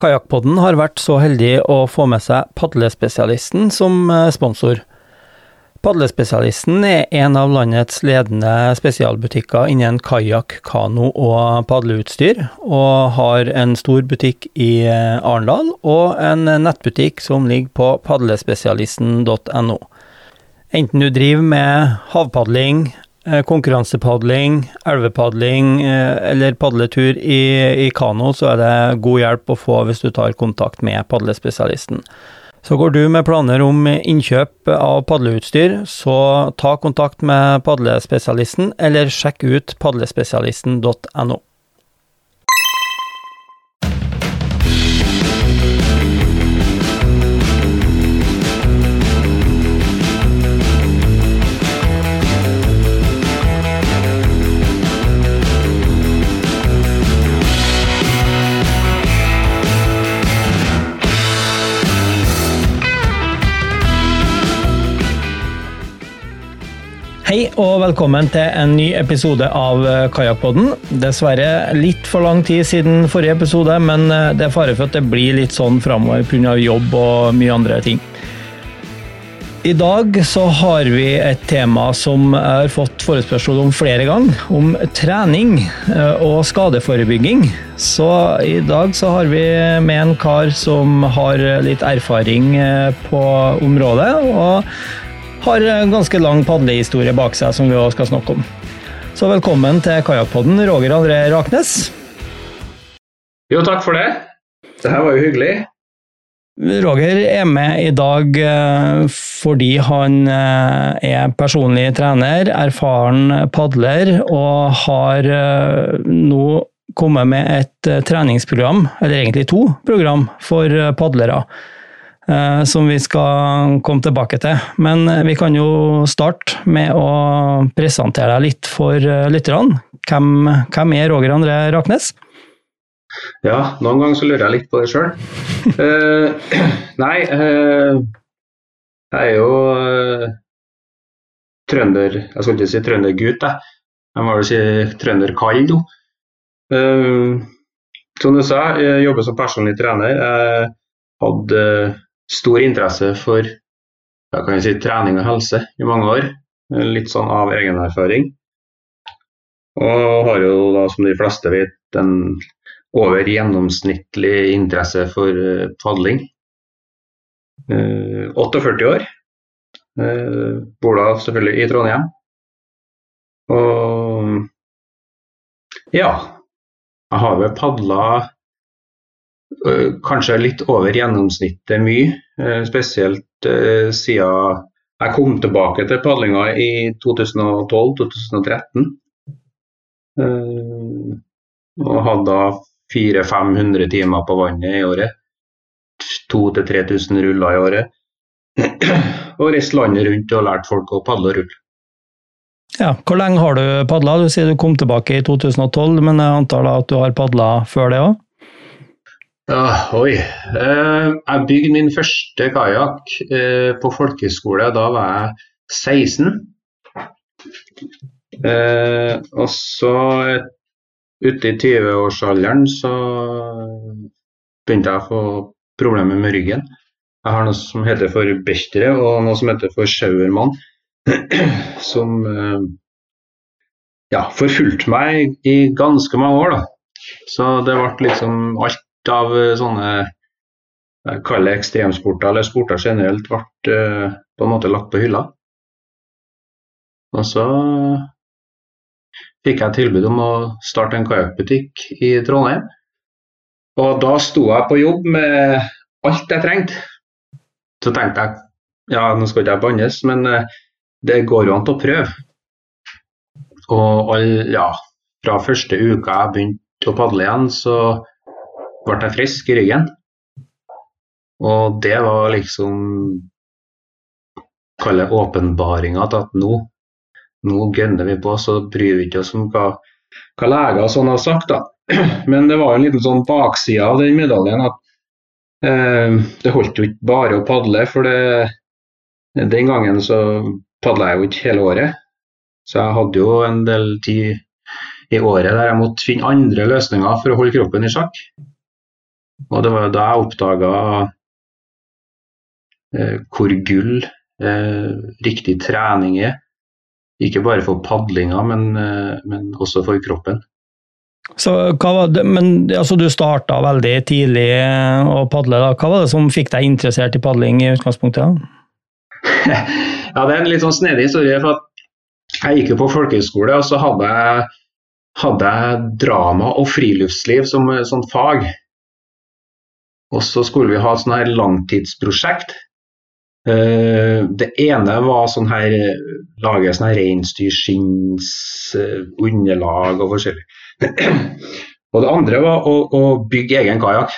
Kajakkpodden har vært så heldig å få med seg Padlespesialisten som eh, sponsor. Padlespesialisten er en av landets ledende spesialbutikker innen kajakk, kano og padleutstyr, og har en stor butikk i eh, Arendal og en nettbutikk som ligger på padlespesialisten.no. Enten du driver med havpadling, konkurransepadling, elvepadling eh, eller padletur i, i, kano, så er det god hjelp å få hvis du tar kontakt med padlespesialisten. Så går du med planer om innkjøp av padleutstyr, så ta kontakt med padlespesialisten, eller sjekk ut padlespesialisten.no. Hei og velkommen til en ny episode av eh, Kajakkpodden. Dessverre litt for lang tid siden forrige episode, men eh, det er fare for at det blir litt sånn framover pga. jobb og mye andre ting. I dag så har vi et tema som jeg har fått forespørsel om flere ganger, om trening eh, og skadeforebygging. Så i dag så har vi med en kar som har litt erfaring på området. og har en ganske lang padlehistorie bak seg, som vi også skal snakke om. Så velkommen til Kajakkpodden, Roger André Raknes. Jo, takk for det. Det her var jo hyggelig. Roger er med i dag eh, fordi han eh, er personlig trener, erfaren padler, og har eh, nå kommet med et treningsprogram, eller egentlig to program, for padlere. Eh, som vi skal komme tilbake til. Men eh, vi kan jo starte med å presentere deg litt for eh, lytterne. Hvem, hvem, er Roger André Raknes? Ja, noen ganger så lurer jeg litt på det sjøl. uh, nei, uh, jeg er jo uh, trønder Jeg skal ikke si trøndergutt, jeg. Jeg må vel si trønderkall nå. som du sa, jeg jobber som personlig trener. Jeg hadde stor interesse for si, trening og helse i mange år. Litt sånn av egen erfaring. Og har jo da, som de fleste vet, en over gjennomsnittlig interesse for uh, padling. Uh, 48 år. Uh, bor da selvfølgelig i Trondheim. Og ja, jeg har vel padla Eh, kanskje litt over gjennomsnittet mye, eh, spesielt eh, siden jeg kom tilbake til padlinga i 2012-2013. Og hadde da 400-500 timer på vannet i året. 2000-3000 ruller i året. Og reist landet rundt og lært folk å padle og rulle. Ja, Hvor lenge har du padla? Du sier du kom tilbake i 2012, men jeg antar da at du har padla før det òg? Ja, oi. Eh, jeg bygde min første kajakk eh, på folkeskole. Da var jeg 16. Eh, og så ute i 20-årsalderen så begynte jeg å få problemer med ryggen. Jeg har noe som heter for Bechtere og noe som heter for Schauermann. Som ja, forfulgte meg i ganske mange år. da. Så det ble liksom alt av eh, sånne kall det ekstremsporter, eller sporter generelt, ble uh, på en måte lagt på hylla. Og så fikk jeg tilbud om å starte en kajakkbutikk i Trondheim. Og da sto jeg på jobb med alt jeg trengte. Så tenkte jeg ja, nå skal ikke jeg bannes, men det går jo an til å prøve. Og all, ja, fra første uka jeg begynte å padle igjen, så ble jeg frisk i ryggen. Og det var liksom Kalle åpenbaringa til at nå, nå gønner vi på, så bryr vi ikke oss om hva, hva leger og sånn har sagt. da. Men det var en liten sånn bakside av den medaljen at eh, det holdt jo ikke bare å padle. For det, den gangen så padla jeg jo ikke hele året. Så jeg hadde jo en del tid i året der jeg måtte finne andre løsninger for å holde kroppen i sjakk. Og det var da jeg oppdaga eh, hvor gull eh, riktig trening er. Ikke bare for padlinga, men, eh, men også for kroppen. Så det, men altså Du starta veldig tidlig eh, å padle. da. Hva var det som fikk deg interessert i padling i utgangspunktet? ja, Det er en litt sånn snedig historie. for Jeg gikk jo på folkehøyskole, og så hadde jeg, hadde jeg drama og friluftsliv som sånn fag. Og så skulle vi ha et sånn her langtidsprosjekt. Uh, det ene var sånn her lage sånn her reinsdyrskinns uh, underlag og forskjellig. og det andre var å, å bygge egen kajakk.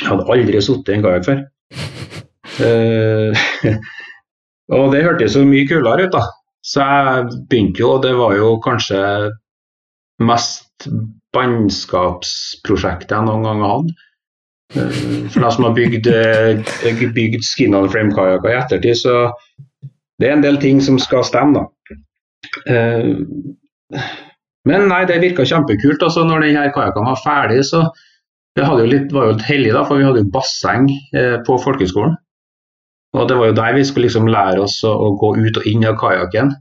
Jeg hadde aldri sittet i en kajakk før. Uh, og det hørtes jo mye kulere ut, da. Så jeg begynte jo, og det var jo kanskje mest bannskapsprosjektet jeg noen gang hatt. Eh, for de som har bygd, eh, bygd skin on frame-kajakker i ettertid, så det er en del ting som skal stemme, da. Eh, men nei, det virka kjempekult. Altså, når denne kajakken var ferdig, så det jo litt, var jo litt heldig, da, for vi hadde jo basseng på folkehøgskolen. Og det var jo der vi skulle liksom lære oss å, å gå ut og inn av kajakken.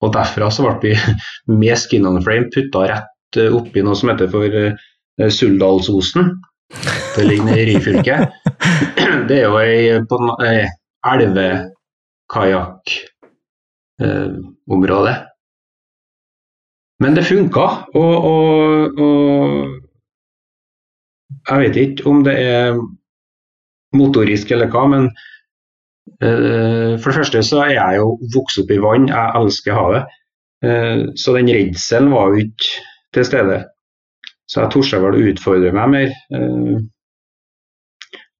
og derfra så ble vi med skin on frame putta rett oppi noe som heter for Suldalsosen. Det ligger i Ryfylke. Det er jo ei, ei elvekajakkområde. Eh, Men det funka, og, og, og, jeg vet ikke om det er motorisk eller hva, men eh, for det første så er jeg jo vokst opp i vann, jeg elsker havet. Eh, så den redselen var jo ikke til stede. Så jeg torde vel å utfordre meg mer. Eh,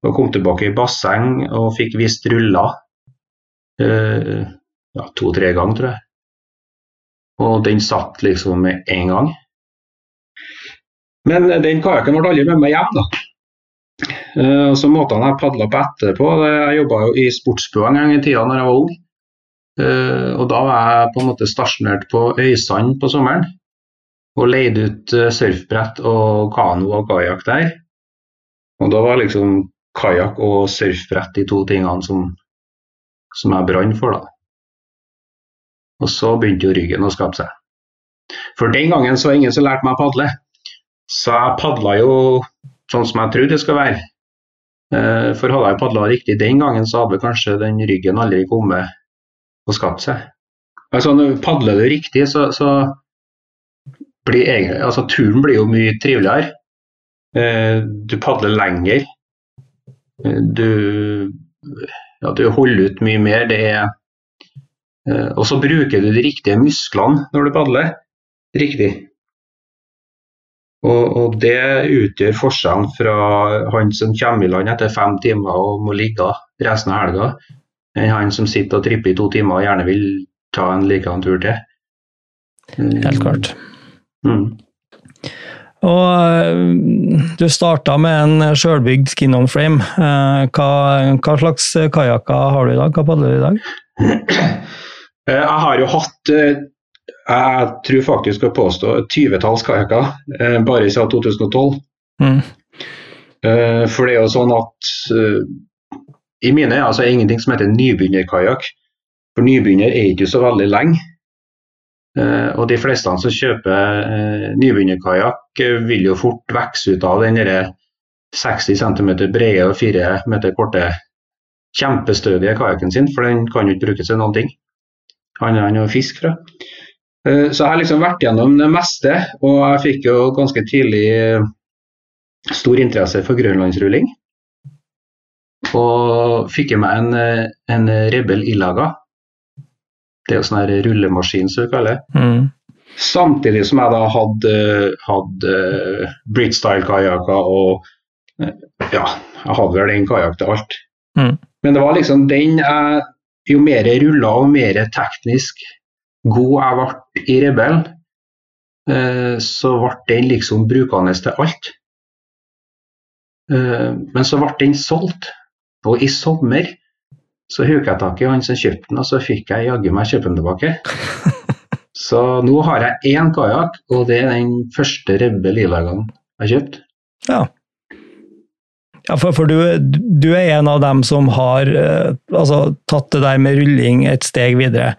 og kom tilbake i basseng og fikk vist ruller eh, ja, to-tre ganger, tror jeg. Og den satt liksom med en gang. Men den kajakken ble aldri med meg hjem, da. Eh, og så måtene jeg padla på etterpå Jeg jobba jo i sportsbua en gang i tida når jeg var ung. Og da var jeg på en måte stasjonert på Øysand på sommeren og leide ut eh, surfbrett og kano og kajakk der. Og da var liksom kajakk og surfbrett de to tingene som, som jeg brant for, da. Og så begynte jo ryggen å skape seg. For den gangen så var ingen som lærte meg å padle. Så jeg padla jo sånn som jeg trodde det skal være. Eh, for hadde jeg padla riktig den gangen, så hadde kanskje den ryggen aldri kommet og skapt seg. Altså, Padler du riktig, så, så blir, altså, turen blir jo mye triveligere. Eh, du padler lenger. Eh, du, ja, du holder ut mye mer. Det er eh, Og så bruker du de riktige musklene når du padler. Riktig. Og, og, det utgjør forskjellen fra han som kommer i land etter fem timer og må ligge resten av helga, enn han som sitter og tripper i to timer og gjerne vil ta en likedan tur til. Helt klart. Mm. Og eh, du starta med en sjølbygd skin on frame. Eh, hva, hva slags kajakker har du i dag? Hva padler du i dag? Eh, jeg har jo hatt jeg tror faktisk å påstå tyvetalls kajakker bare siden 2012. Mm. For det er jo sånn at i mine øyne altså, er ingenting som heter nybegynnerkajakk. For nybegynner er ikke så veldig lenge. Eh, og de fleste som kjøper eh, nybegynnerkajakk, eh, vil jo fort vokse ut av den 60 cm brede og 4 meter korte kjempestødige kajakken sin, for den kan jo ikke brukes til noen ting. Han er jo fisk fra. Så jeg har liksom vært gjennom det meste, og jeg fikk jo ganske tidlig stor interesse for grønlandsrulling. Og fikk i meg en, en Rebel Ilaga det er jo sånn her rullemaskin, som vi kaller det. Mm. Samtidig som jeg da hadde, hadde Britstyle-kajakker og eh, ja, jeg hadde vel en kajakk til alt. Mm. Men det var liksom den jeg Jo mer jeg rulla og mer teknisk god jeg ble i Rebell, eh, så ble den liksom brukende til alt. Eh, men så ble den solgt. Og i sommer så huka jeg tak i han som kjøpte den, og så fikk jeg jaggu meg kjøpe den tilbake. Så nå har jeg én kajakk, og det er den første Rebbe Lilagan jeg har kjøpt. Ja. Ja, for, for du, du, er en av dem som har eh, altså, tatt det der med rulling et steg videre.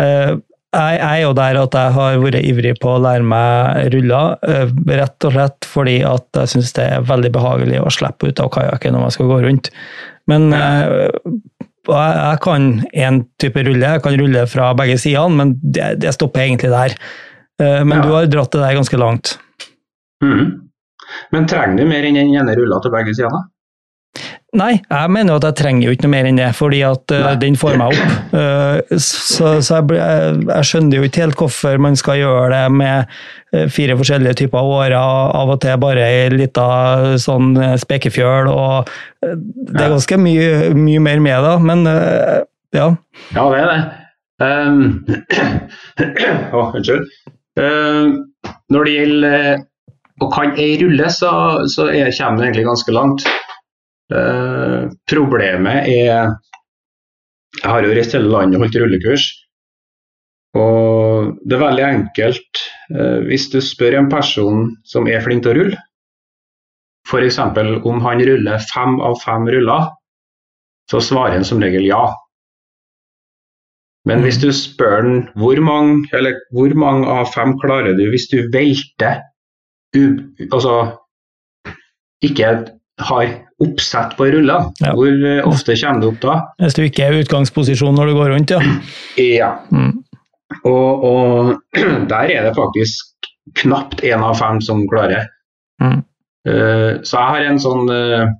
Eh, jeg, jeg, er jo der at jeg har vært ivrig på å lære meg ruller, eh, rett og slett fordi at jeg syns det er veldig behagelig å slippe ut av kajakken når man skal gå rundt. Men jeg, jeg kan én type rulle, jeg kan rulle fra begge sidene, men det, det stopper egentlig der. Men ja. du har dratt det der ganske langt. Mm. Men trenger du mer enn den ene rulla til begge sider? Nei, jeg mener jo at jeg trenger jo ikke noe mer enn det, fordi at uh, den får meg opp. Uh, så, så jeg, jeg, skjønner jo ikke helt hvorfor man skal gjøre det med uh, fire forskjellige typer årer, av og til bare ei lita sånn spekefjøl, og det er ganske mye, mye mer med da, men ja. Ja, det er det. Um, oh, unnskyld. Uh, når det gjelder å kan ei rulle, så, så er, kommer du egentlig ganske langt. Uh, problemet er Jeg har jo reist hele landet og holdt rullekurs. Og det er veldig enkelt. Uh, hvis du spør en person som er flink til å rulle, f.eks. om han ruller fem av fem ruller, så svarer han som regel ja. Men hvis du spør han hvor mange, hvor mange av fem klarer du hvis du velter altså, ikke har oppsett på rulla. Ja. Hvor eh, ofte kommer det opp da? Hvis du ikke er i utgangsposisjon når du går rundt, ja. Ja. Mm. Og, og, der er det faktisk knapt én av fem som klarer. Mm. Uh, så jeg har en sånn uh,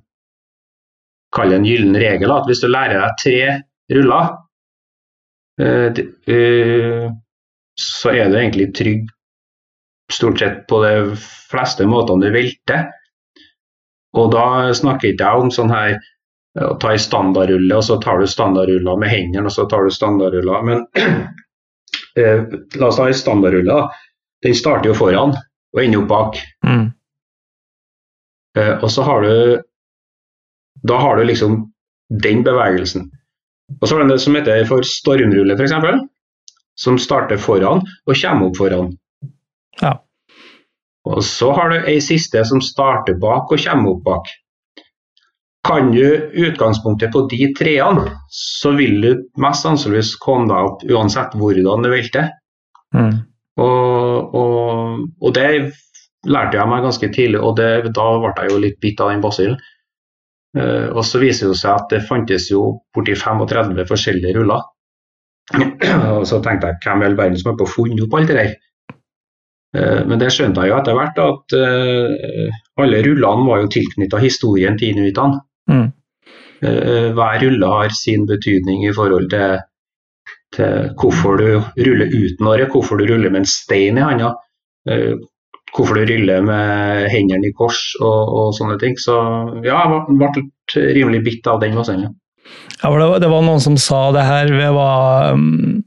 Kall det en gyllen regel, at hvis du lærer deg tre ruller, uh, så er du egentlig trygg stort sett på de fleste måtene du velter. Og da snakker ikke jeg om sånn her å ta ei standardrulle, og så tar du standardruller med hendene, og så tar du standardruller. Men eh, la oss ta ei standardrulle. da. Den starter jo foran og ender opp bak. Mm. Eh, og så har du Da har du liksom den bevegelsen. Og så har du det som heter for stormrulle, f.eks. Som starter foran og kommer opp foran. Ja. Og så har du ei siste som starter bak og kommer opp bak. Kan du utgangspunktet på de treene, så vil du mest sannsynligvis komme deg opp uansett hvordan du velter. Mm. Og, og, og, det lærte jeg meg ganske tidlig, og det, da ble jeg jo litt bitt av den basillen. Uh, og så viser det seg at det fantes jo borti 35 forskjellige ruller. og så tenkte jeg hvem i all verden som har på funnet opp alt det der? Eh, men det skjønte jeg jo etter hvert, at eh, alle rullene var jo tilknytta historien til inuittene. Mm. Eh, hver rulle har sin betydning i forhold til, til hvorfor du ruller uten året, hvorfor du ruller med en stein i handa, hvorfor du ruller med hendene i kors og, og sånne ting. Så ja, jeg ble rimelig bitt av den Også, Ja, det var, det var, noen som sa det her ved hva um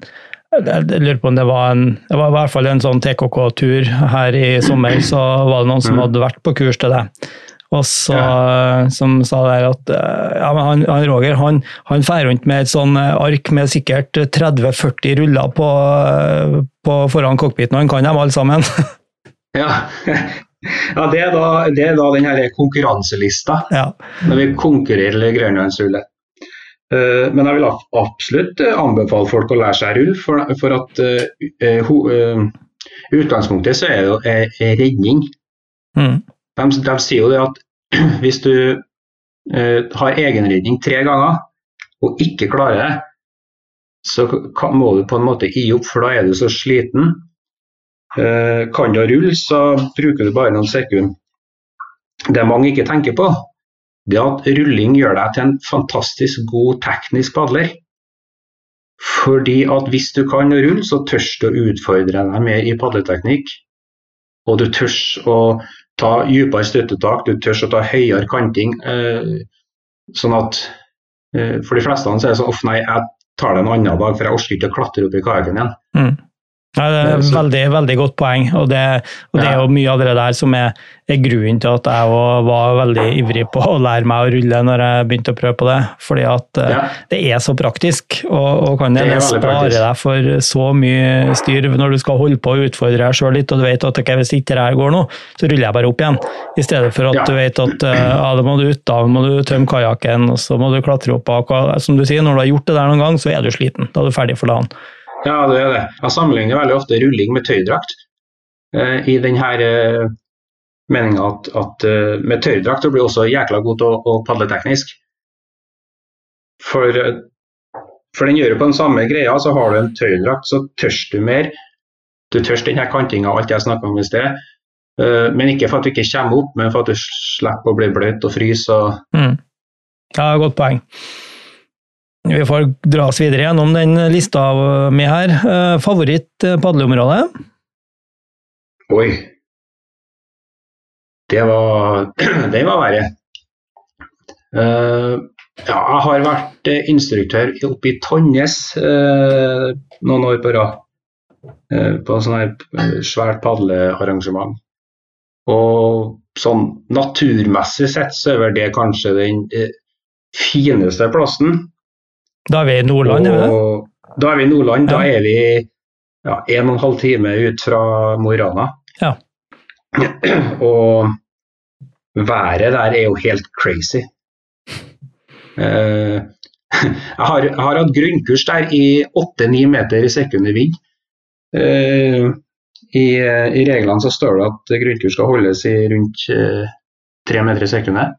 jeg lurer på om det var en Det var i hvert fall en sånn TKK-tur her i sommer, så var det noen som mm. hadde vært på kurs til det. Og så, ja. Som sa der at ja, men han, han Roger han, han fer rundt med et sånn ark med sikkert 30-40 ruller på, på foran cockpiten, og han kan dem alle sammen. ja. ja, det er da, det er da den her konkurranselista. Ja. Når vi konkurrerer Grønlandsrullet. Eh, men jeg vil absolutt eh, anbefale folk å lære seg rull, for, at i utgangspunktet så er det jo redning. Mm. De, de, sier jo det at hvis du har egenredning tre ganger og ikke klarer det, så kan, må du på en måte gi opp, for da er du så sliten. Kan du rulle, så bruker du bare noen sekunder. Det mange ikke tenker på, det at rulling gjør deg til en fantastisk god teknisk padler. Fordi at hvis du kan rulle, så tørs du å utfordre deg mer i padleteknikk. Og du tørs å ta dypere støttetak, du tørs å ta høyere kanting. Eh, sånn at eh, For de fleste er det sånn uff nei, jeg tar det en annen dag, for jeg orker ikke å klatre opp i kajakken igjen. Mm. Ja, det er et veldig, veldig godt poeng, og det, og det, er jo mye av det der som er, er grunnen til at jeg var veldig ivrig på å lære meg å rulle når jeg begynte å prøve på det. Fordi at eh, ja. det er så praktisk, og, og kan det spare deg for så mye styr når du skal holde på å utfordre deg sjøl litt, og du vet at okay, hvis ikke det her går nå, så ruller jeg bare opp igjen. I stedet for at ja. du vet at eh, ja, da må du ut, da må du tømme kajakken, og så må du klatre opp. Og, som du sier, når du har gjort det der noen gang, så er du sliten. Da er du ferdig for dagen. Ja, det er det. Jeg sammenligner veldig ofte rulling med tøydrakt. Eh, I denne eh, meninga at, at eh, med tøydrakt blir også jækla god til å, å padle teknisk. For, for den gjør jo på den samme greia, så har du en tøydrakt, så tørs du mer. Du tørs denne kantinga og alt jeg snakka om i sted. Eh, men ikke for at du ikke kommer opp, men for at du slipper å bli bløt og fryse. Mm. Ja, godt poeng. Vi får dra oss videre gjennom den lista med her. Eh, favoritt eh, padleområde? Oi. Det var Den var verre. Uh, ja, jeg har vært instruktør oppe i Tonnes uh, noen år på rad. Uh, på sånn her svært padlearrangement. Og sånn naturmessig sett så er vel det kanskje den fineste plassen. Da er vi i Nordland, er vi det? Da er vi i Nordland. Ja. Da er vi ja, en og en halv time ut fra Mo i Rana. Ja. Og været der er jo helt crazy. Uh, jeg, har, jeg, har, hatt grunnkurs der i 8-9 meter i sekundet vind. Uh, i, i, reglene så står det at grunnkurs skal holdes i rundt eh, 3 meter i sekundet.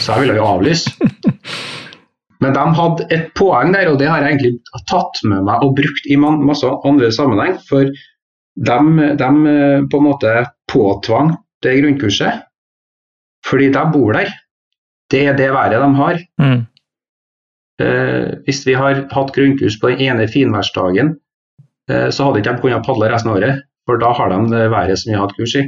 Så jeg ville jo avlyse. Men de hadde et poeng der, og det har jeg egentlig tatt med meg og brukt i masse andre sammenheng. For de, de eh, på en måte påtvang det grunnkurset fordi de bor der. Det er det været de har. Mm. Eh, hvis vi har hatt grunnkurs på den ene finværsdagen, eh, så hadde ikke de kunnet padle resten av året. For da har de det været som vi har hatt kurs i.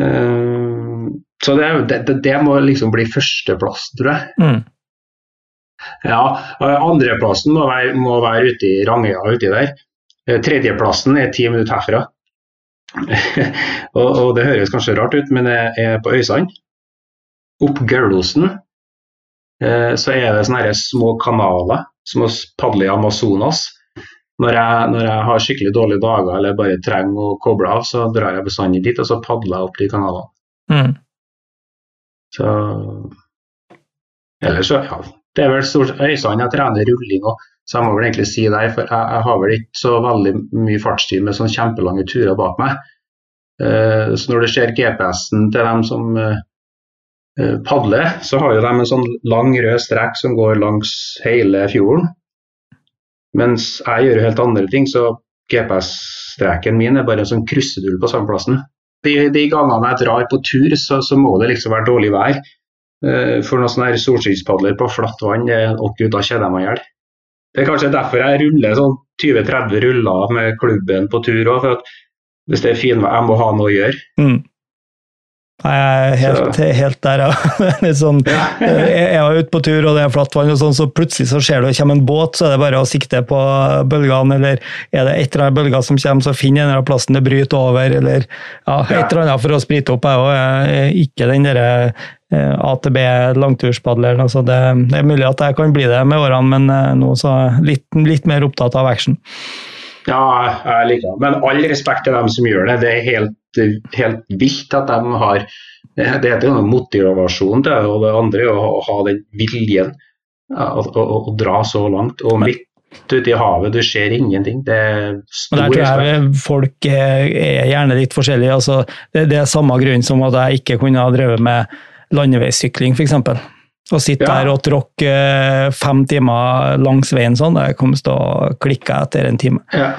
Eh, så det, det, det, må liksom bli førsteplass, tror jeg. Mm. Ja, andreplassen må være, må være ute i Rangøya uti der. Eh, tredjeplassen er ti minutter herfra. og, og, det høres kanskje rart ut, men jeg er på Øysand. Opp Gaulosen eh, så er det sånne små kanaler som å padle i Amazonas. Når jeg, når jeg, har skikkelig dårlige dager eller bare trenger å koble av, så drar jeg bestandig dit og så padler jeg opp de kanalene. Mm. Så Ellers så, ja, det er vel stort Øysand jeg trener rulling òg, så jeg må vel egentlig si der. For jeg, jeg, har vel ikke så veldig mye fartstid med sånne kjempelange turer bak meg. Uh, så når du ser GPS-en til dem som uh, padler, så har jo de en sånn lang rød strekk som går langs hele fjorden. Mens jeg gjør helt andre ting, så GPS-streken min er bare en sånn kryssedull på samme plassen. De, de, gangene jeg drar på tur, så, så må det liksom være dårlig vær. Eh, for noen sånne solskinnspadler på flatt vann, å da kjeder jeg meg i hjel. Det er kanskje derfor jeg ruller sånn 20-30 ruller med klubben på tur òg. Hvis det er finvær, jeg må ha noe å gjøre. Mm. Jeg er helt, helt der, ja. Sånn, jeg er ute på tur, og det er flatt vann, og sånn, så plutselig så ser du det kommer en båt, så er det bare å sikte på bølgene. Eller er det et eller annet bølger som kommer, så finn en eller annen plassen det bryter over. Eller ja, et eller annet for å sprite opp. Jeg er ikke den derre eh, ATB langturspadleren. Altså det, det, er mulig at jeg kan bli det med årene, men eh, nå så litt, litt mer opptatt av action. Ja, jeg liker det. Men all respekt til dem som gjør det. Det er helt, helt vilt at de har Det heter jo motivasjon til det, og det andre er å ha den viljen å dra så langt. Og midt ute i havet, du ser ingenting. Det er stor Der tror jeg folk er gjerne litt forskjellige. Altså, det, det er samme grunn som at jeg ikke kunne ha drevet med landeveissykling, f.eks. Å sitte ja. der og tråkke eh, fem timer langs veien sånn, det kommer til å klikke etter en time. Ja.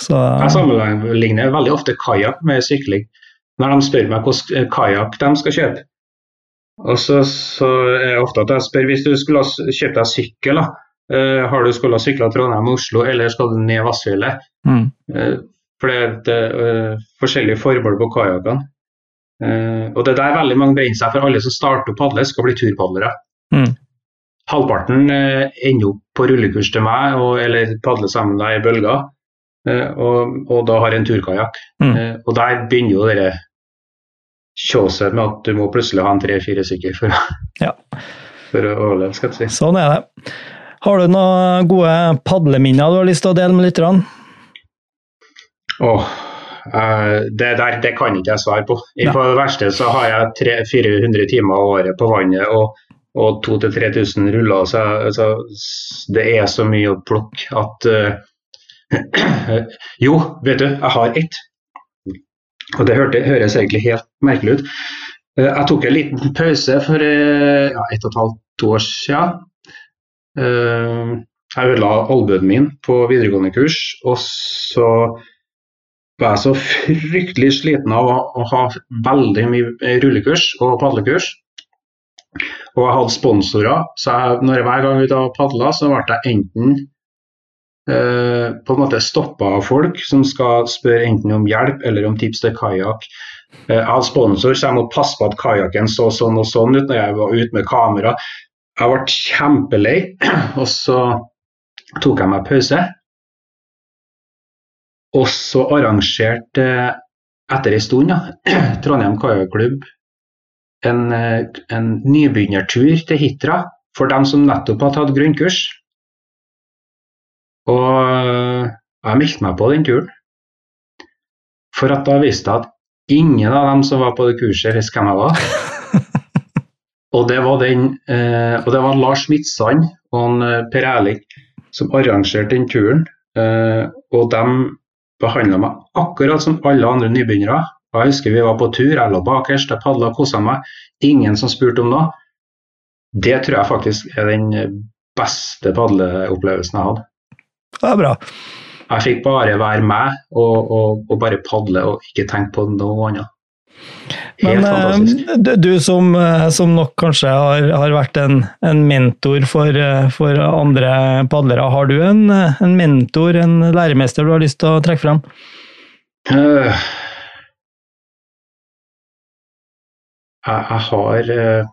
Så, jeg sammenligner veldig ofte kajakk med sykling. Når de spør meg hvilken kajakk de skal kjøpe. Og så, så, er det ofte at jeg spør hvis du skulle kjøpt deg sykkel, da. Uh, har du skulle sykla Trondheim-Oslo, eller skal du ned Vassfjellet? Mm. Uh, for det er et uh, forskjellige formål på kajakkene. og det er der veldig mange brenner seg, for alle som starter å padle, skal bli turpadlere. Mm. Halvparten eh, ender opp på rullekurs til meg og, eller padler sammen deg i bølger. eh, og, og da har en turkajakk. Mm. Eh, og der begynner jo dere kjåset med at du må plutselig ha en tre-fire stykker for, Ja. for å overleve, skal jeg si. Sånn er det. Har du noen gode padleminner du har lyst til å dele med lytterne? Oh, det der det kan ikke jeg svare på. I. På det verste så har jeg 300-400 timer av året på vannet og, og 2000-3000 ruller. Så, jeg- så det er så mye å plukke at uh, Jo, vet du, jeg har ett. Og det hørte, høres egentlig helt merkelig ut. Uh, Jeg tok en liten pause for uh, ja, ett og et halvt to år siden. Uh, Jeg ødela albuen min på videregående kurs, og så var jeg så fryktelig sliten av å ha veldig mye rullekurs og padlekurs. Og jeg hadde sponsorer, så jeg, når jeg hver gang og padla, så ble jeg enten eh, på en måte stoppa av folk som skal spørre enten om hjelp eller om tips til kajakk. Eh, jeg hadde sponsor, så jeg måtte passe på at kajakken så sånn og sånn ut når jeg var ute med kamera. Jeg ble kjempelei, og så tok jeg meg pause. Og så arrangerte etter ei stund ja, Trondheim kajakklubb en, eh, en nybegynnertur til Hitra for dem som nettopp har tatt grunnkurs. Og eh, jeg meldte meg på den turen. For at da viste jeg at ingen av dem som var på det kurset, visste hvem jeg var. Og det var, den, eh, og det var Lars Midtsand og han, eh, Per Erling som arrangerte den turen. Eh, og de behandla meg akkurat som alle andre nybegynnere. Jeg husker vi var på tur, jeg lå bakerst, jeg padla og kosa meg. Ingen som spurte om noe. Det tror jeg faktisk er den beste padleopplevelsen jeg hadde. Det er bra. Jeg fikk bare være meg og, og, og bare padle og ikke tenke på noe annet. Helt Men fantastisk. eh, du- du som, eh, som nok kanskje har, har vært en, en mentor for, eh, for andre padlere, har du en, en mentor, en læremester du har lyst til å trekke fram? Øh, jeg, jeg har eh,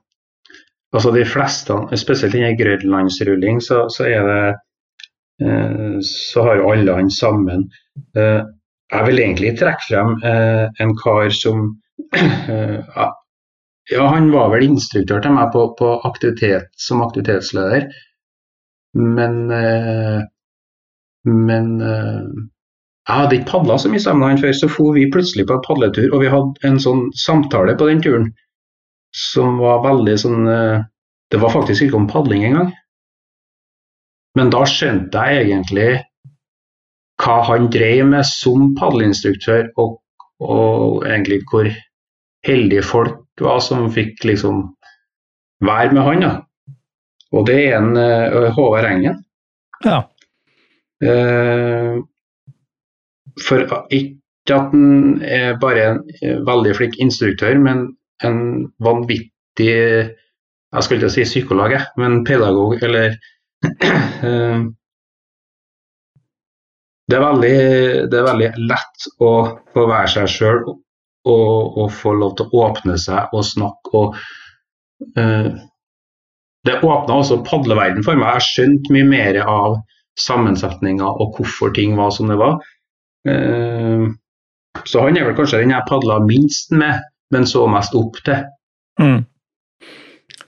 Altså de fleste, spesielt innen grønlandsrulling, så, så er det eh, Så har jo alle han sammen. Eh, jeg vil egentlig trekke frem øh, en kar som øh, ja, han var vel instruktør til meg på, på aktivitet som aktivitetsleder, men øh, men jeg hadde ikke padla så mye sammen med han før, så for vi plutselig på en padletur, og vi hadde en sånn samtale på den turen som var veldig sånn eh, Det var faktisk ikke om padling engang. Men da skjønte jeg egentlig hva han drev med som padleinstruktør, og, og egentlig hvor heldige folk var som fikk liksom være med han. da. Og det er en eh, Håvard Engen. Ja. Eh, for ikke at han er bare en eh, veldig flink instruktør, men en vanvittig Jeg skulle ikke si psykolog, men pedagog, eller eh, det, er veldig, det er veldig lett å få være seg sjøl og, og få lov til å åpne seg og snakke. og eh, Det åpna også padleverden for meg. Jeg skjønte mye mer av sammensetninga og hvorfor ting var som det var. Eh, så han er vel kanskje den jeg padla minst med, men så mest opp til. Mm.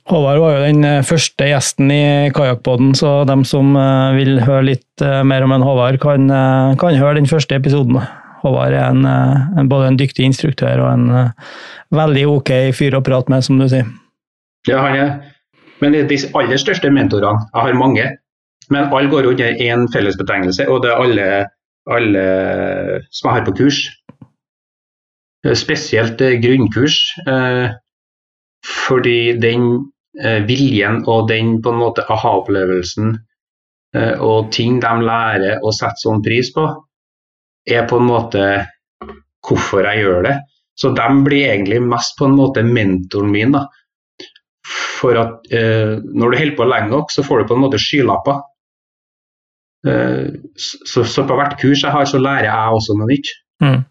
Håvard var jo den eh, første gjesten i Kajakkpodden, så dem som eh, vil høre litt eh, mer om en Håvard, kan, kan høre den første episoden. Håvard er en, en, både en dyktig instruktør og en veldig ok fyr å prate med, som du sier. Ja, han er. Men de aller største mentorene, jeg har mange, men alle går under én fellesbetegnelse, og det er alle, alle som jeg har på kurs. Eh, Spesielt eh, grunnkurs, eh, fordi den viljen og den på en måte aha-opplevelsen og ting de lærer å sette sånn pris på, er på en måte hvorfor jeg gjør det. Så de blir egentlig mest på en måte mentoren min. da. For at eh, når du holder på lenge nok, så får du på en måte skylapper. Eh, så, så på hvert kurs jeg har, så lærer jeg også noe nytt. Mm.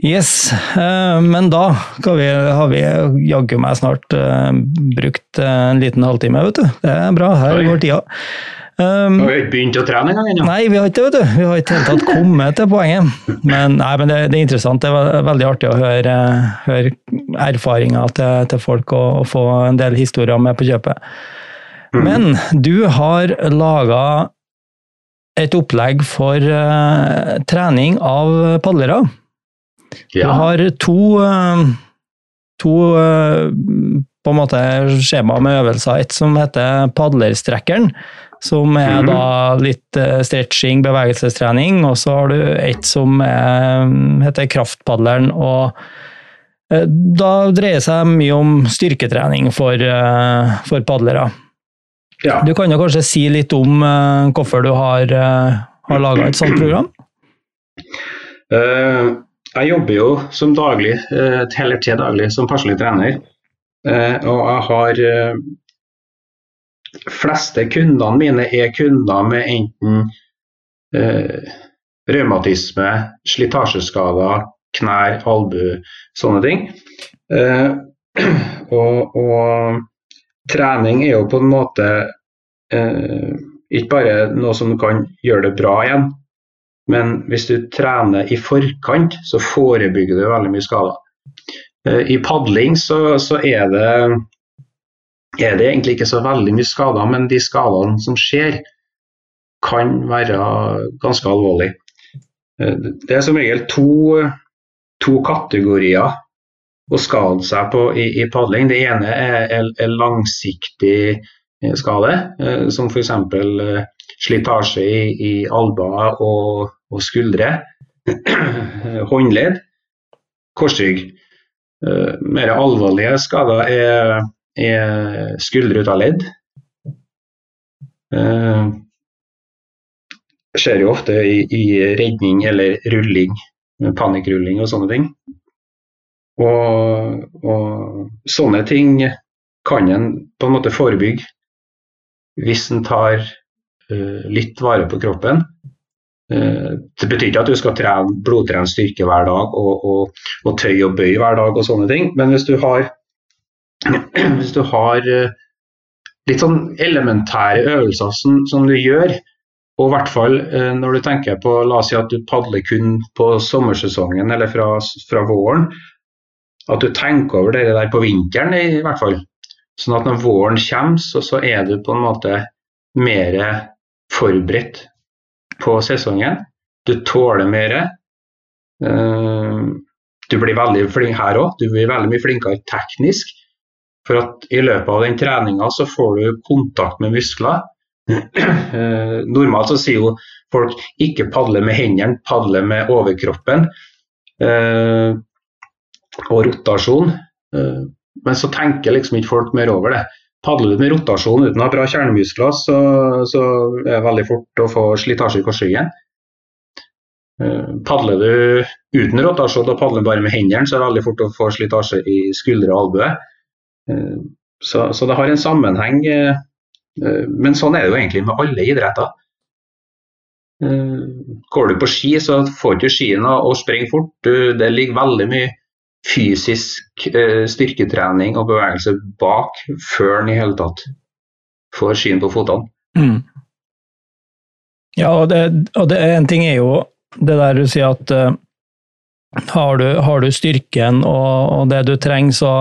Yes, eh, men da vi, har vi jaggu meg snart eh, brukt eh, en liten halvtime, vet du. Det er bra, her går tida. Um, vi har ikke begynt å trene engang ennå. Nei, vi har ikke det, vet du. Vi har ikke helt tatt kommet til poenget. Men, nei, men det, det, er interessant. Det er veldig artig å høre, høre erfaringer til, til, folk og, og, få en del historier med på kjøpet. Mm. Men du har laga et opplegg for uh, trening av padlere. Ja. Du har to, uh, to uh, på en måte skjema med øvelser. Et som heter padlerstrekkeren, som er mm. da litt uh, stretching, bevegelsestrening. Og så har du et som er, heter kraftpadleren. og uh, da dreier det seg mye om styrketrening for, uh, for padlere. Ja. Du kan jo kanskje si litt om hvorfor du har, har laga et sånt program? Jeg jobber jo som daglig, eller til daglig, som personlig trener. og jeg har fleste kundene mine er kunder med enten eh, revmatisme, slitasjeskader, knær, albu, sånne ting. Eh, og, og, trening er jo på en måte eh, ikke bare noe som kan gjøre det bra igjen, men hvis du trener i forkant, så forebygger du veldig mye skader. Eh, I padling så, så er det er det egentlig ikke så veldig mye skader, men de skadene som skjer, kan være ganske alvorlige. Eh, det er som regel to, to kategorier å skade seg på i, i padling. Det ene er, er, er langsiktig eh, skade, som f.eks. slitasje i, i albuer og, og, skuldre. Håndledd, korsrygg. Mer alvorlige skader er er skuldre ut av ledd. Uh, skjer jo ofte i, i, redning eller rulling, panikkrulling og sånne ting. Og, og sånne ting kan en på en måte forebygge hvis en tar uh, litt vare på kroppen. Uh, det betyr ikke at du skal trene blodtrene styrke hver dag og, og, og tøy og bøy hver dag og sånne ting, men hvis du har hvis du har eh, litt sånn elementære øvelser som, som, du gjør, og i hvert fall eh, når du tenker på La oss si at du padler kun på sommersesongen eller fra, fra våren. At du tenker over det der på vinteren i hvert fall. Sånn at når våren kommer, så, så er du på en måte mer forberedt på sesongen. Du tåler mer. Uh, du blir veldig flink her òg. Du blir veldig mye flinkere teknisk. For at i løpet av den treninga så får du kontakt med muskler. Eh, normalt så sier jo folk ikke padle med hendene, padle med overkroppen. Eh, og rotasjon. Eh, men så tenker liksom ikke folk mer over det. Padler du med rotasjon uten å ha bra kjernemuskler, så, så er det veldig fort å få slitasje i korsryggen. Padler du uten rotasjon og padler bare med hendene, så er det veldig fort å få slitasje i skuldre og albue. Eh, så, så, det har en sammenheng. Eh, eh, men sånn er det jo egentlig med alle idretter. Går du på ski, så får du ikke skiene å springe fort. Det ligger veldig mye fysisk styrketrening og bevegelse bak før han i hele tatt får skyen på fotene. Mm. Ja, og, det, og det, en ting er jo det der du sier at har du, har du, styrken og, og, det du trenger, så,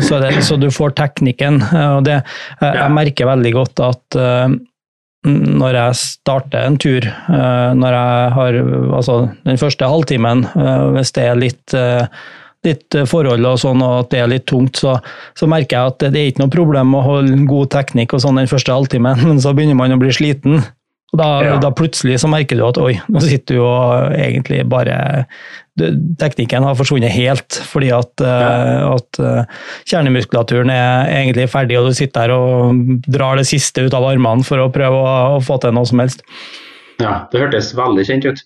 så, det, så, du får teknikken. Og det, jeg, jeg merker veldig godt at uh, når jeg starter en tur, uh, når jeg har altså den første halvtimen, uh, hvis det er litt, litt forhold og sånn, og at det er litt tungt, så, så, merker jeg at det er ikke noe problem å holde god teknikk og sånn den første halvtimen, men så begynner man å bli sliten. Og da, ja. da, plutselig så merker du at oi, nå sitter du og egentlig bare Teknikken har forsvunnet helt, fordi at, ja. uh, at uh, kjernemuskulaturen er egentlig ferdig, og du sitter der og drar det siste ut av armene for å prøve å, å få til noe som helst. Ja, det hørtes veldig kjent ut.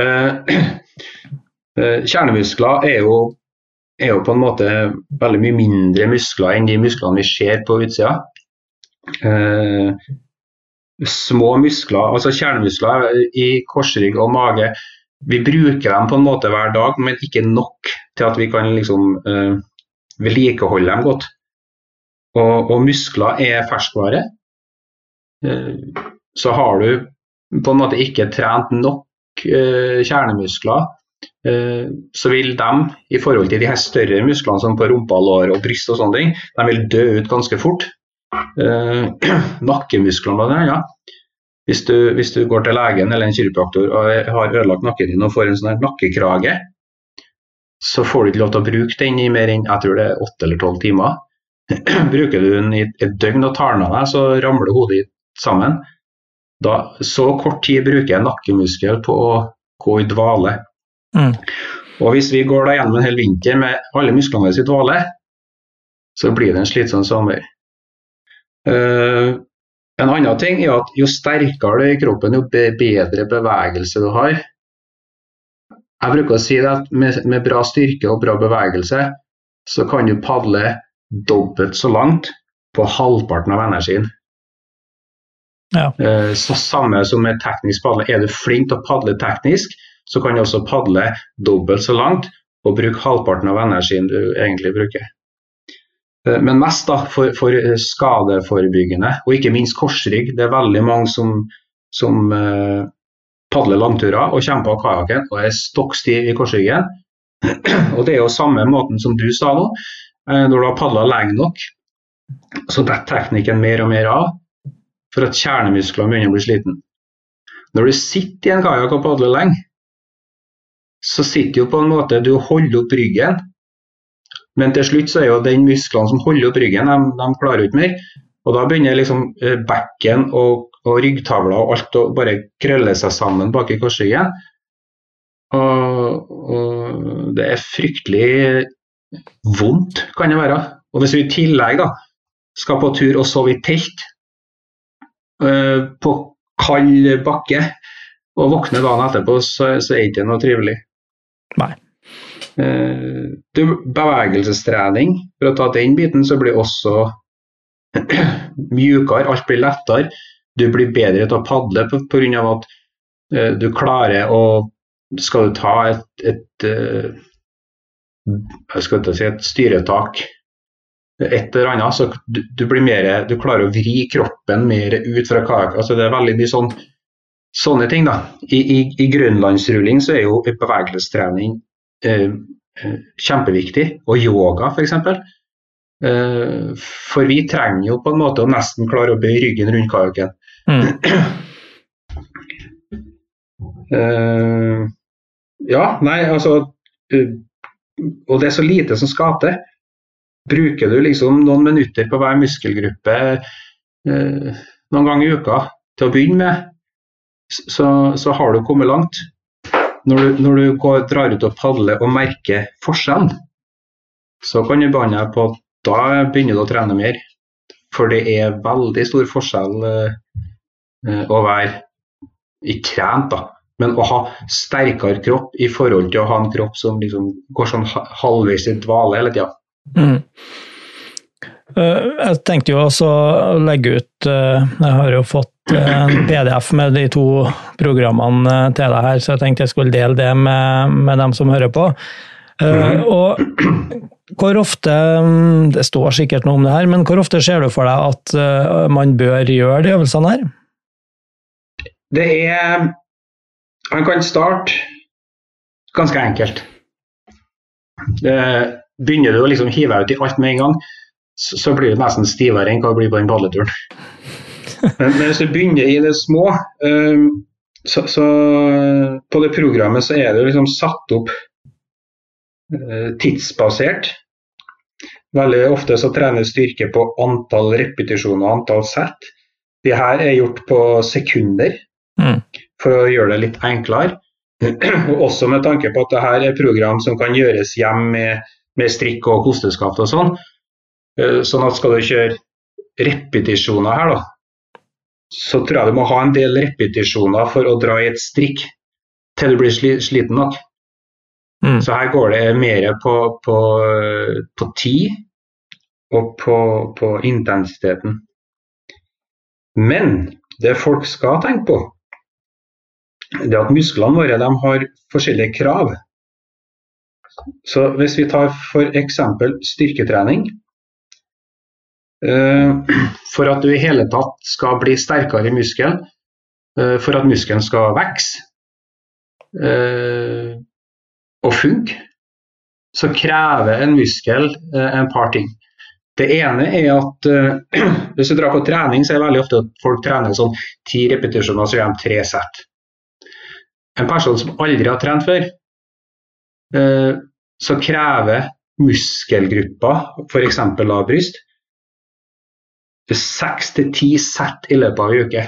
Uh, kjernemuskler er jo, er jo, på en måte veldig mye mindre muskler enn de musklene vi ser på utsida. Eh, små muskler, altså kjernemuskler i korsrygg og mage, vi bruker dem på en måte hver dag, men ikke nok til at vi kan liksom eh, vedlikeholde dem godt. Og, og muskler er ferskvare. Eh, så har du på en måte ikke trent nok eh, kjernemuskler, så vil de, i forhold til de her større musklene som på rumpa, lår og bryst og sånne ting, de vil dø ut ganske fort. Eh, nakkemusklene blant annet. Hvis du, hvis du går til legen eller en kiropraktor og har ødelagt nakken din og får en sånn her nakkekrage, så får du ikke lov til å bruke den i mer enn jeg tror det er åtte eller tolv timer. Bruker du den i et døgn og tar den av deg, så ramler hodet ditt sammen. Da, så kort tid bruker jeg nakkemuskel på å gå i dvale. Mm. Og hvis vi går da gjennom en hel vinter med alle musklene våre i dvale, så blir det en slitsom sommer. Uh, en annen ting er at jo sterkere du er i kroppen, jo bedre bevegelse du har. Jeg bruker å si at med, med bra styrke og bra bevegelse, så kan du padle dobbelt så langt på halvparten av energien. Ja. Eh, så samme som med teknisk padle. Er du flink til å padle teknisk, så kan du også padle dobbelt så langt og bruke halvparten av energien du egentlig bruker. Eh, men mest da for, for skadeforebyggende, og ikke minst korsrygg. Det er veldig mange som, som eh, padler langturer og kommer på kajakken og er stokk stiv i korsryggen. og det er jo samme måten som du sa nå. Eh, når du har padla lenge nok, så detter teknikken mer og mer av for at kjernemusklene begynner å bli sliten. Når du sitter i en kajakk og padler lenge, så sitter jo på en måte du holder opp ryggen. Men til slutt så er jo den musklene som holder opp ryggen, de, de klarer ikke mer. Og da begynner liksom eh, bekken og, og ryggtavla og alt å bare krølle seg sammen bak i korsryggen. Og, og, det er fryktelig vondt, kan det være. Og hvis du i tillegg da skal på tur og sove i telt, Eh, på kald bakke og våkne dagen etterpå, så, så er det ikke noe trivelig. Nei. Eh, bevegelsestrening, for å ta den biten, så blir også mjukere, alt blir lettere. Du blir bedre til å padle pga. at uh, du klarer å Skal du ta et, et, uh, skal si et styretak et eller annet, så du, du, blir mer, du klarer å vri kroppen mer ut fra hva Altså det er veldig mye sånn, sånne ting. da. I, i, i grønlandsrulling så er jo bevegelsestrening eh, eh kjempeviktig, og yoga f.eks. Eh, for vi trenger jo på en måte å nesten klare å bøye ryggen rundt kajakken. Mm. eh, ja, nei, altså eh, Og det er så lite som skal til. Bruker du liksom noen minutter på hver muskelgruppe eh, noen ganger i uka til å begynne med, så, så har du kommet langt. Når du, når du går, drar ut og padler og merker forskjellen, så kan du banne deg på at da begynner du å trene mer. For det er veldig stor forskjell eh, eh å være ikke trent, da, men å ha sterkere kropp i forhold til å ha en kropp som liksom går sånn halvveis i dvale hele tida. Mm. Eh, jeg tenkte jo også å legge ut eh, Jeg har jo fått PDF med de to programmene til deg her, så jeg tenkte jeg skulle dele det med, med dem som hører på. Uh, Og hvor ofte mm, Det står sikkert noe om det her, men hvor ofte ser du for deg at man bør gjøre de øvelsene her? Det er Man kan starte ganske enkelt. Det Begynner du å liksom hive ut i alt med en gang, så, så blir det nesten stivere enn hva du blir på den padleturen. Men, men, hvis du begynner i det små, um, så, så, på det programmet så er det liksom satt opp tidsbasert. Veldig ofte så trener styrke på antall repetisjoner og antall sett. De her er gjort på sekunder mm. for å gjøre det litt enklere. Og også med tanke på at det her er program som kan gjøres hjem med med strikk og kosteskaft og sånn. Eh, sånn at skal du kjøre repetisjoner her, da, så tror jeg du må ha en del repetisjoner for å dra i et strikk til du blir sliten nok. Mm. Så her går det mer på, på, på tid og på, på, intensiteten. Men det folk skal tenke på, det er at musklene våre har forskjellige krav. Så hvis vi tar f.eks. styrketrening eh, For at du i hele tatt skal bli sterkere i muskelen, eh, for at muskelen skal vokse eh, og funke, så krever en muskel en par ting. Det ene er at hvis du drar på trening, så er det veldig ofte at folk trener sånn ti repetisjoner, så gjør de tre sett. En person som aldri har trent før, så krever muskelgrupper, f.eks. av bryst, seks til ti sett i løpet av en uke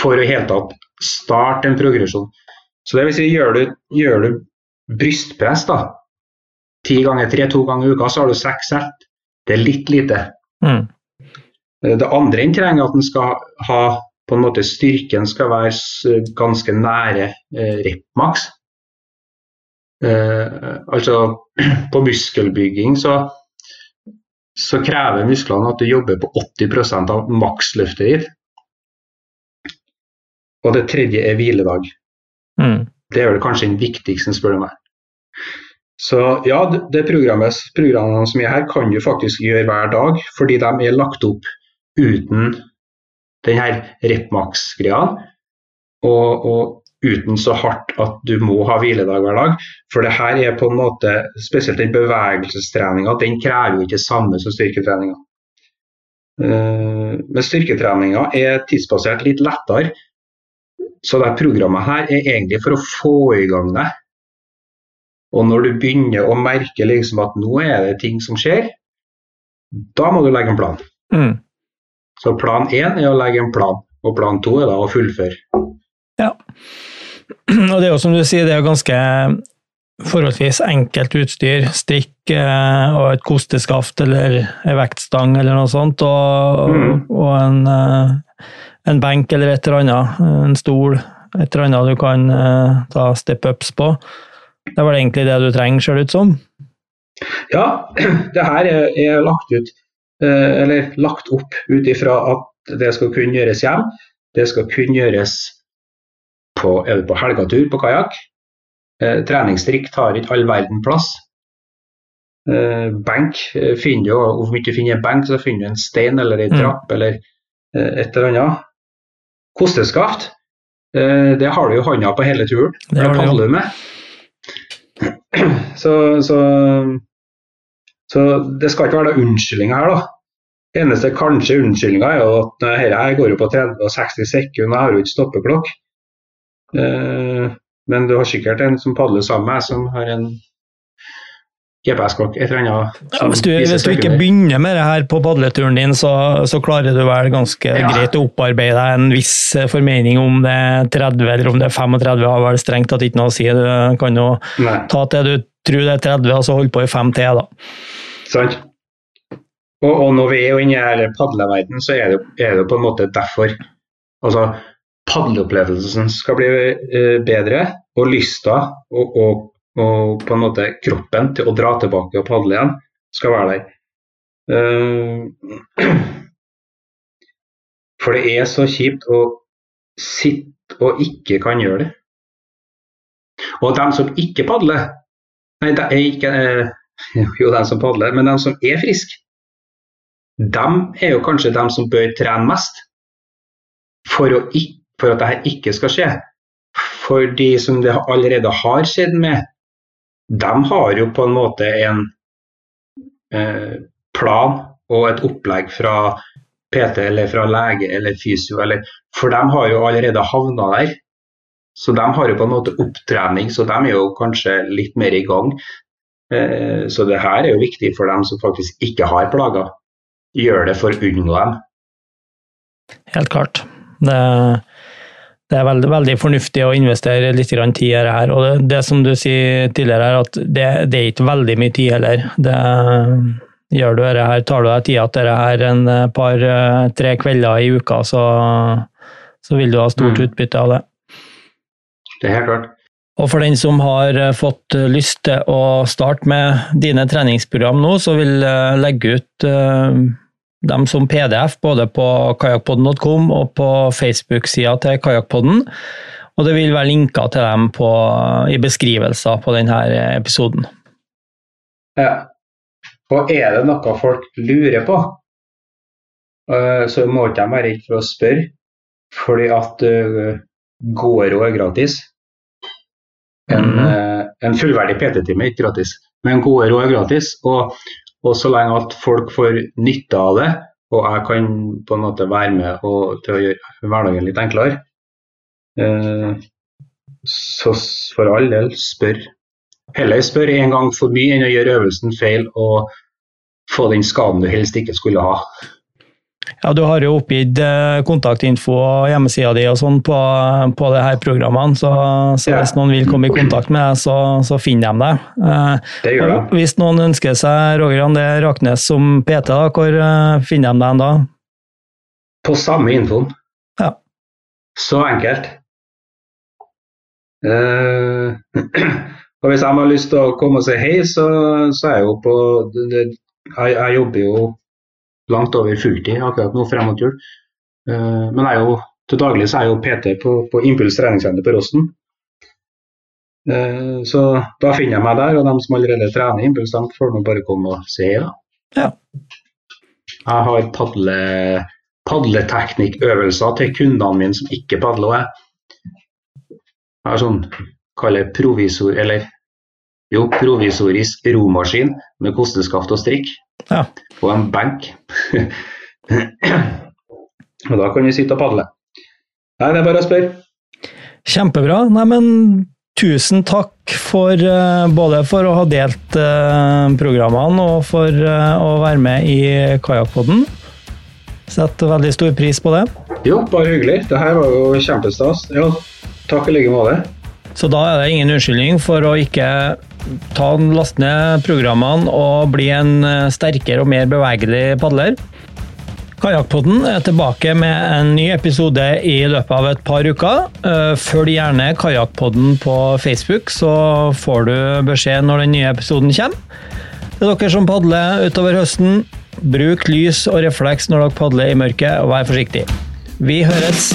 for å helt tatt starte en progresjon. Så det vil si, gjør du, gjør du brystpress da, ti ganger tre, to ganger i uka, så har du seks sett. Det er litt lite. Mm. Det andre en trenger, at den skal ha på en måte Styrken skal være ganske nære eh, rep-maks. Eh, altså på muskelbygging så så krever musklene at du jobber på 80 av maksløftet ditt. Og det tredje er hviledag. Mm. Det er vel kanskje den viktigste, spør du meg. Så ja, det programmet, programmene som er her, kan du faktisk gjøre hver dag, fordi de er lagt opp uten denne her repmax-greia. Og, og, uten så hardt at du må ha hviledag hver dag. For det her er på en måte, spesielt den bevegelsestreninga, den krever jo ikke det samme som styrketreninga. Uh, men styrketreninga er tidsbasert litt lettere. Så det programmet her er egentlig for å få i gang det. Og når du begynner å merke liksom at nå er det ting som skjer, da må du legge en plan. Mm. Så plan én er å legge en plan, og plan to er da å fullføre. Ja. Og det er jo som du sier, det er ganske forholdsvis enkelt utstyr. Strikk eh, og et kosteskaft eller en vektstang eller noe sånt, og, mm. og en, eh, en, benk eller et eller annet. En stol, et eller annet du kan eh, ta step-ups på. Det er vel egentlig det du trenger, ser det ut som? Ja, det her er, er lagt ut, eller lagt opp ut ifra at det skal kunne gjøres hjem. Det skal kunne gjøres på, er du på helgetur på kajakk. Eh, treningsstrikk tar ikke all verden plass. Eh, benk eh, finner du, Om du ikke finner en benk, så finner du en stein eller en mm. trapp mm. eller eh, et eller annet. Kosteskaft, eh, det har du jo hånda på hele turen. Det, padler du med. Så, så, så, det skal ikke være noen unnskyldninger her, da. Eneste kanskje unnskyldninga er jo at dette går jo på 30 og 60 sekunder, jeg har jo ikke stoppeklokk. Eh, men du har sikkert en som padler sammen med meg, som har en GPS-kokk. et eller annet. Ja, hvis, du, hvis, du, ikke begynner med det her på padleturen din, så, så klarer du vel ganske ja. greit å opparbeide deg en viss formening om det er 30 eller om det er 35, har vel strengt tatt ikke noe å si. Du kan jo Nei. ta til du tror det er 30, og så holde på i 5 til, da. Sant. Og, og, når vi er inne i padleverden, så er det, er det på en måte derfor. Altså, padleopplevelsen skal bli eh, bedre, og lysta og, og, og, på en måte kroppen til å dra tilbake og padle igjen skal være der. Eh, for det er så kjipt å sitte og ikke kan gjøre det. Og de som ikke padler Nei, det er ikke eh, Jo, de som padler, men de som er friske, de er jo kanskje de som bør trene mest for å ikke for at dette ikke skal skje. For de som det allerede har skjedd med, de har jo på en måte en eh, plan og et opplegg fra PT eller fra lege eller fysio, eller, for de har jo allerede havna der. Så de har jo på en måte opptrening, så de er jo kanskje litt mer i gang. Eh, så det her er jo viktig for dem som faktisk ikke har plager. Gjør det for å unngå dem. Helt klart. Det, det er veldig, veldig, fornuftig å investere litt tid i dette. her. Og det, det, som du sier tidligere, er at det, det, er ikke veldig mye tid heller. Det, gjør du dette her, tar du deg tida til dette her en par-tre kvelder i uka, så, så, vil du ha stort mm. utbytte av det. Det er helt klart. Og for den som har fått lyst til å starte med dine treningsprogram nå, så vil jeg legge ut dem som PDF både på kajakkpodden.com og på Facebook-sida til Kajakkpodden. Og det vil være linker til dem på, i beskrivelser på denne episoden. Ja. Og er det noe folk lurer på, eh, så må ikke de være redd for å spørre. Fordi at gode råd er gratis. En, uh, en fullverdig PT-time er ikke gratis, men gode råd er gratis. Og, og så lenge at folk får nytte av det, og jeg kan på en måte være med og, til å gjøre hverdagen litt enklere, eh, så for all del, spør. Heller spør en gang for mye enn å gjøre øvelsen feil og få den skaden du helst ikke skulle ha. Ja, du har jo oppgitt eh, kontaktinfo og hjemmesida di og sånn på, på det her programmene, så, så Ja. hvis noen vil komme i kontakt med deg, så, så finner de deg. Eh, Det gjør og hvis noen ønsker seg Roger André Raknes som PT, da, hvor eh, finner de deg da? På samme infoen. Ja. Så enkelt. Uh, og hvis de har lyst til å komme og si hei, så, så er jeg jo på jeg, jeg jobber jo langt over fulltid akkurat nå frem mot jul. Eh, men jeg er jo, til daglig så er jeg jo PT på, på Impuls treningssenter på Rosten. Eh, så da finner jeg meg der, og de som allerede trener Impuls, de får nå bare komme og se. Ja. Jeg har padle, padleteknikkøvelser til kundene mine som ikke padler. Jeg har sånn, kaller provisor, eller jo, provisorisk romaskin med kosteskaft og strikk. Ja. På en benk. og da kan vi sitte og padle. Nei, det er bare å spørre. Kjempebra. Nei, men tusen takk for eh, både for å ha delt eh, programmene og for eh, å være med i Kajakkpodden. Setter veldig stor pris på det. Jo, bare hyggelig. Det her var jo kjempestas. Jo, takk i like måte. Så da er det ingen unnskyldning for å ikke ta last ned programmene og bli en eh, sterkere og mer bevegelig padler. Kajakkpodden er tilbake med en ny episode i løpet av et par uker. Eh, Følg gjerne Kajakkpodden på Facebook, så får du beskjed når den nye episoden kommer. Det er dere som padler utover høsten, bruk lys og refleks når dere padler i mørket, og vær forsiktig. Vi høres!